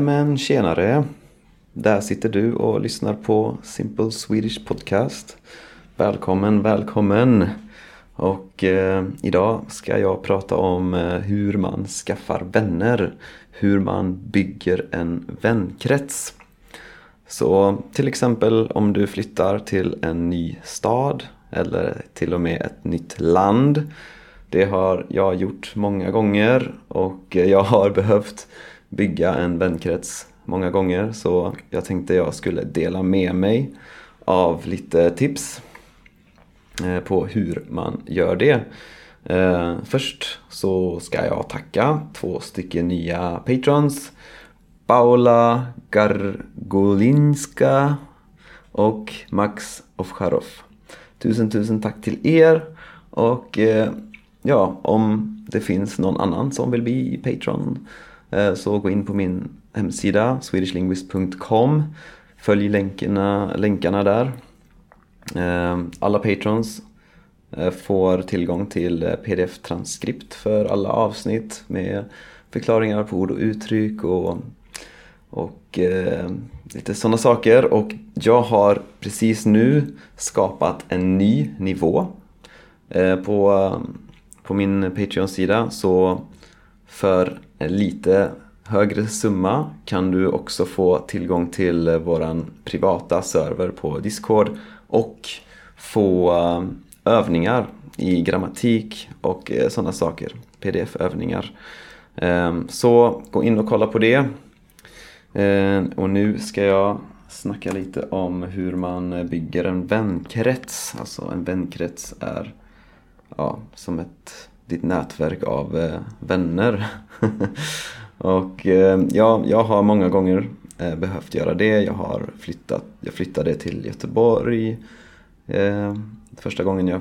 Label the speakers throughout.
Speaker 1: Nämen tjenare! Där sitter du och lyssnar på Simple Swedish Podcast. Välkommen, välkommen! Och eh, idag ska jag prata om eh, hur man skaffar vänner. Hur man bygger en vänkrets. Så till exempel om du flyttar till en ny stad eller till och med ett nytt land. Det har jag gjort många gånger och eh, jag har behövt bygga en vänkrets många gånger så jag tänkte jag skulle dela med mig av lite tips eh, på hur man gör det. Eh, först så ska jag tacka två stycken nya patrons. Paula Gargolinska och Max Ofcharov. Tusen tusen tack till er och eh, ja, om det finns någon annan som vill bli Patreon Eh, så gå in på min hemsida swedishlinguist.com Följ länkarna, länkarna där. Eh, alla patrons eh, får tillgång till pdf-transkript för alla avsnitt med förklaringar på ord och uttryck och, och eh, lite sådana saker. Och jag har precis nu skapat en ny nivå eh, på, på min Patreon-sida. Så för lite högre summa kan du också få tillgång till eh, våran privata server på Discord och få eh, övningar i grammatik och eh, sådana saker. Pdf-övningar. Ehm, så gå in och kolla på det. Ehm, och nu ska jag snacka lite om hur man bygger en vänkrets. Alltså en vänkrets är ja, som ett ditt nätverk av eh, vänner. och eh, ja, jag har många gånger eh, behövt göra det. Jag har flyttat, jag flyttade till Göteborg eh, första gången jag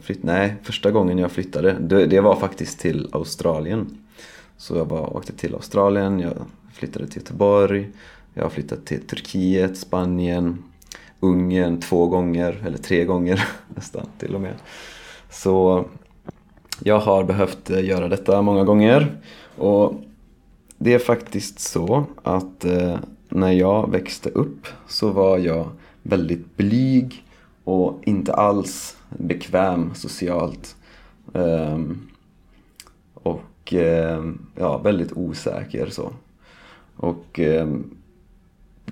Speaker 1: flyttade, nej, första gången jag flyttade, det, det, var faktiskt till Australien. Så jag bara åkte till Australien, jag flyttade till Göteborg, jag har flyttat till Turkiet, Spanien, Ungern två gånger, eller tre gånger nästan till och med. Så jag har behövt eh, göra detta många gånger och det är faktiskt så att eh, när jag växte upp så var jag väldigt blyg och inte alls bekväm socialt. Ehm, och eh, ja, väldigt osäker så. Och ehm,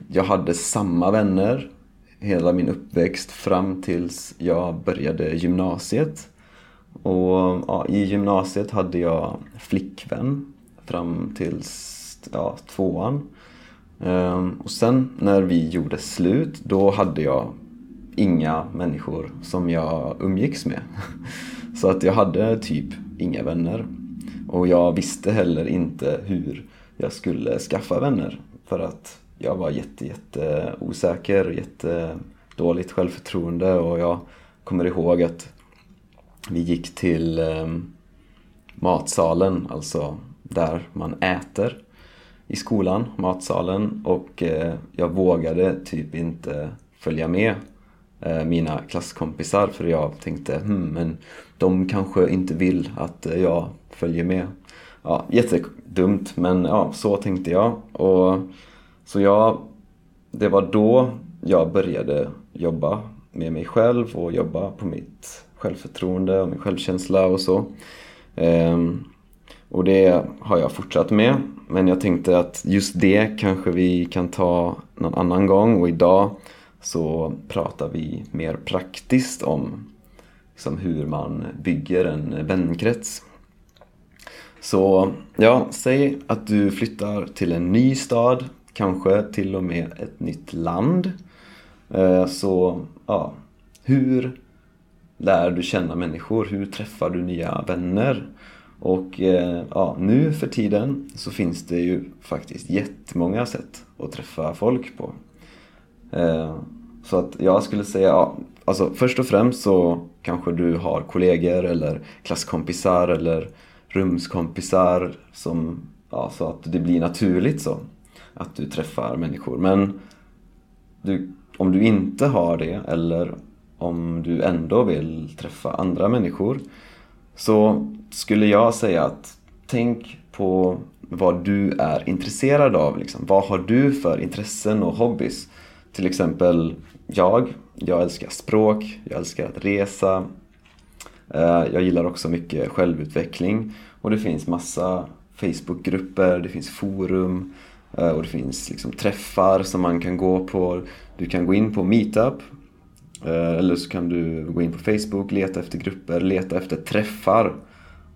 Speaker 1: jag hade samma vänner hela min uppväxt fram tills jag började gymnasiet. Och ja, i gymnasiet hade jag flickvän fram till ja, tvåan. Ehm, och sen när vi gjorde slut, då hade jag inga människor som jag umgicks med. Så att jag hade typ inga vänner. Och jag visste heller inte hur jag skulle skaffa vänner. För att jag var jätte, jätte osäker, jätte dåligt självförtroende och jag kommer ihåg att vi gick till eh, matsalen, alltså där man äter i skolan, matsalen och eh, jag vågade typ inte följa med eh, mina klasskompisar för jag tänkte hmm, men de kanske inte vill att eh, jag följer med. Ja, jättedumt men ja, så tänkte jag och så jag, det var då jag började jobba med mig själv och jobba på mitt självförtroende och min självkänsla och så. Ehm, och det har jag fortsatt med. Men jag tänkte att just det kanske vi kan ta någon annan gång och idag så pratar vi mer praktiskt om liksom hur man bygger en vänkrets. Så ja, säg att du flyttar till en ny stad, kanske till och med ett nytt land. Ehm, så ja, hur lär du känna människor? Hur träffar du nya vänner? Och eh, ja, nu för tiden så finns det ju faktiskt jättemånga sätt att träffa folk på. Eh, så att jag skulle säga, ja, alltså först och främst så kanske du har kollegor eller klasskompisar eller rumskompisar som, ja, så att det blir naturligt så. Att du träffar människor. Men du, om du inte har det eller om du ändå vill träffa andra människor så skulle jag säga att tänk på vad du är intresserad av. Liksom. Vad har du för intressen och hobbys? Till exempel jag, jag älskar språk, jag älskar att resa. Eh, jag gillar också mycket självutveckling och det finns massa Facebookgrupper, det finns forum eh, och det finns liksom träffar som man kan gå på. Du kan gå in på Meetup Eh, eller så kan du gå in på Facebook, leta efter grupper, leta efter träffar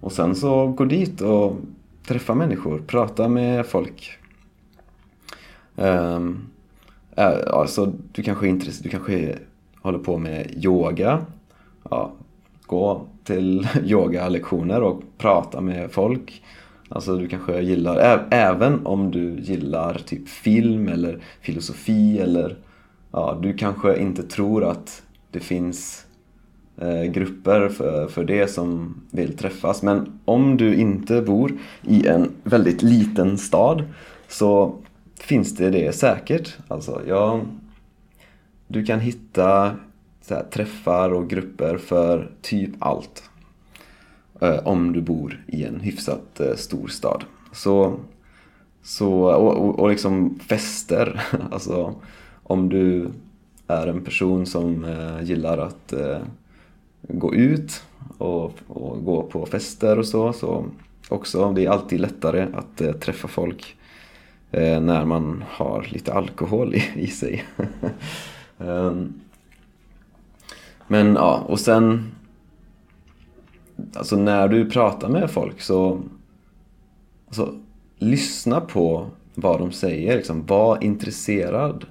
Speaker 1: och sen så gå dit och träffa människor, prata med folk. Um, alltså, du kanske är intresserad, du kanske håller på med yoga. Ja, gå till yogalektioner och prata med folk. Alltså du kanske gillar, även om du gillar typ film eller filosofi eller ja, du kanske inte tror att det finns eh, grupper för, för det som vill träffas. Men om du inte bor i en väldigt liten stad så finns det det säkert. Alltså, ja, du kan hitta här, träffar och grupper för typ allt. Eh, om du bor i en hyfsat eh, stor stad. Så, så, och, och, och liksom fester, alltså om du är en person som eh, gillar att eh, gå ut och, och, gå på fester och så, så också, det är alltid lättare att eh, träffa folk eh, när man har lite alkohol i, i sig. um, men ja, och sen Alltså när du pratar med folk så alltså, lyssna på vad de säger. Liksom. Var intresserad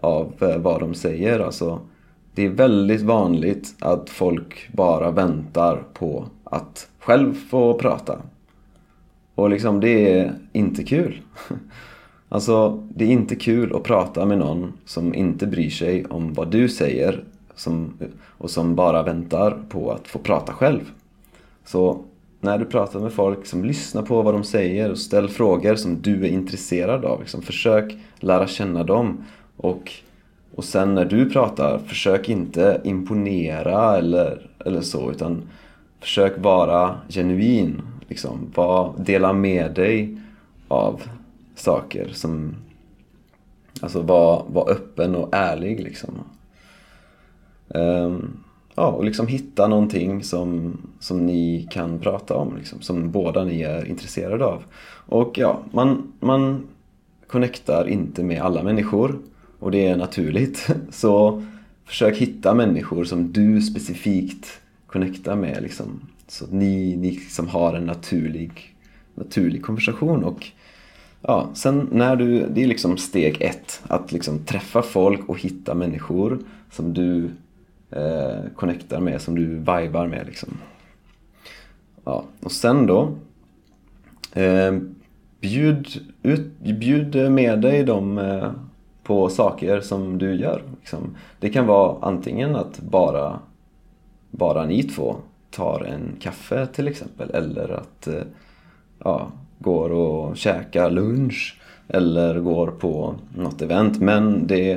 Speaker 1: av eh, vad de säger. Alltså, det är väldigt vanligt att folk bara väntar på att själv få prata. Och liksom det är inte kul. Alltså, det är inte kul att prata med någon som inte bryr sig om vad du säger som, och som bara väntar på att få prata själv. Så när du pratar med folk, liksom, som lyssnar på vad de säger och ställ frågor som du är intresserad av. Liksom, försök lära känna dem. Och, och sen när du pratar, försök inte imponera eller, eller så utan försök vara genuin. Liksom, var, dela med dig av saker som Alltså var, var öppen och ärlig liksom. Um, ja, och liksom hitta någonting som, som ni kan prata om, liksom, som båda ni är intresserade av. Och ja, man, man connectar inte med alla människor och det är naturligt. Så försök hitta människor som du specifikt connectar med. Liksom, så att ni, ni liksom har en naturlig, naturlig konversation. Och ja, sen när du, det är liksom steg ett, att liksom träffa folk och hitta människor som du eh, connectar med, som du vibar med liksom. Ja, och sen då eh, bjud, ut, bjud med dig de eh, på saker som du gör. Liksom. Det kan vara antingen att bara, bara ni två tar en kaffe till exempel eller att eh, ja, går och käkar lunch eller går på något event. Men, det,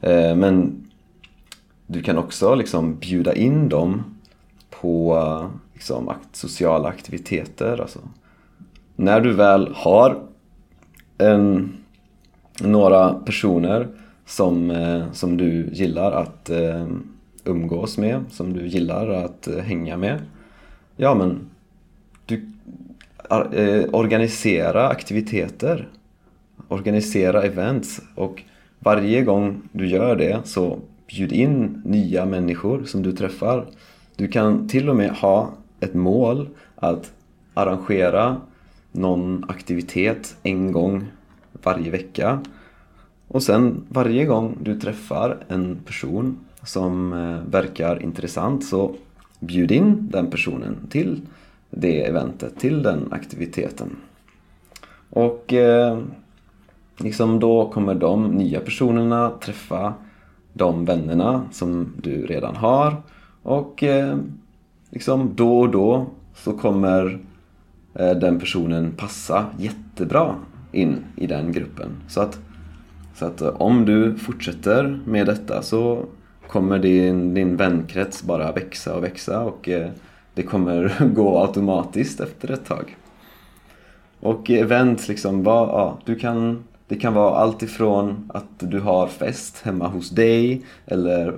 Speaker 1: eh, men du kan också liksom bjuda in dem på liksom, sociala aktiviteter. Alltså. När du väl har en, några personer som, eh, som du gillar att eh, umgås med, som du gillar att eh, hänga med. Ja men, du, organisera aktiviteter. Organisera events och varje gång du gör det så Bjud in nya människor som du träffar. Du kan till och med ha ett mål att arrangera någon aktivitet en gång varje vecka. Och sen varje gång du träffar en person som eh, verkar intressant så bjud in den personen till det eventet, till den aktiviteten. Och eh, liksom då kommer de nya personerna träffa de vännerna som du redan har och eh, liksom då och då så kommer eh, den personen passa jättebra in i den gruppen. Så att, så att eh, om du fortsätter med detta så kommer din, din vänkrets bara växa och växa och eh, det kommer gå automatiskt efter ett tag. Och event liksom, vad, ja, du kan, det kan vara allt ifrån att du har fest hemma hos dig eller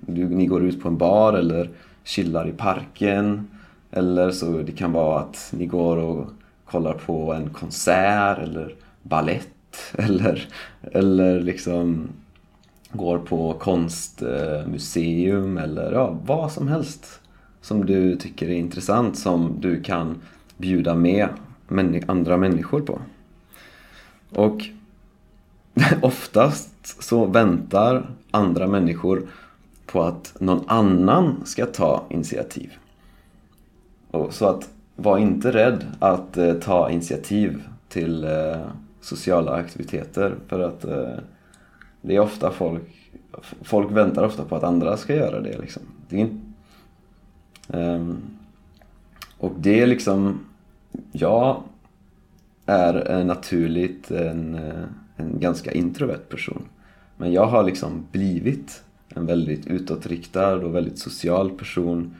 Speaker 1: du, ni går ut på en bar eller chillar i parken. Eller så det kan vara att ni går och kollar på en konsert eller ballett eller, eller liksom går på konstmuseum eller ja, vad som helst som du tycker är intressant som du kan bjuda med andra människor på. Och oftast så väntar andra människor på att någon annan ska ta initiativ. Och så att var inte rädd att eh, ta initiativ till eh, sociala aktiviteter för att eh, det är ofta folk folk väntar ofta på att andra ska göra det liksom. Det är um, och det är liksom, jag är eh, naturligt en, eh, en ganska introvert person. Men jag har liksom blivit en väldigt utåtriktad och väldigt social person.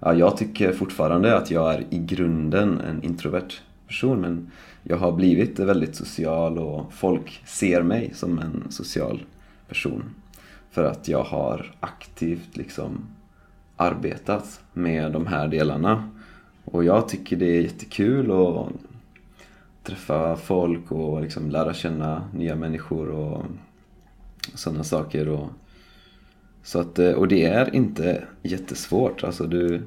Speaker 1: Ja, jag tycker fortfarande att jag är i grunden en introvert person men jag har blivit väldigt social och folk ser mig som en social person. För att jag har aktivt liksom arbetat med de här delarna. Och jag tycker det är jättekul att träffa folk och liksom lära känna nya människor och sådana saker. Och, så att, eh, och det är inte jättesvårt. Alltså du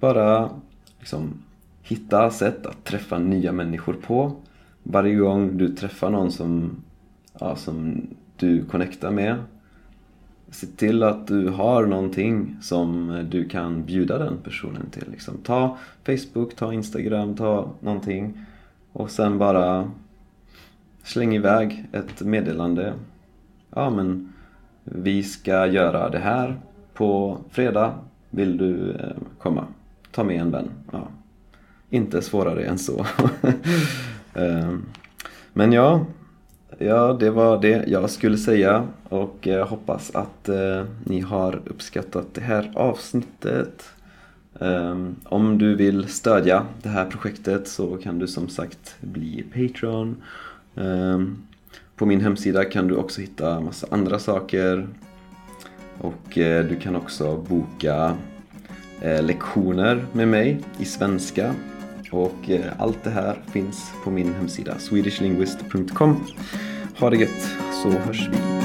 Speaker 1: bara liksom hitta sätt att träffa nya människor på. Varje gång du träffar någon som, ja, som du connectar med Se till att du har någonting som du kan bjuda den personen till. Liksom. Ta Facebook, ta Instagram, ta någonting och sen bara släng iväg ett meddelande. Ja men vi ska göra det här på fredag. Vill du eh, komma? Ta med en vän. Ja. Inte svårare än så. Eh, men ja, Ja, det var det jag skulle säga och jag hoppas att eh, ni har uppskattat det här avsnittet. Ehm, om du vill stödja det här projektet så kan du som sagt bli Patreon. Ehm, på min hemsida kan du också hitta massa andra saker. Och eh, du kan också boka eh, lektioner med mig i svenska och eh, allt det här finns på min hemsida swedishlinguist.com. Ha det gött så hörs vi.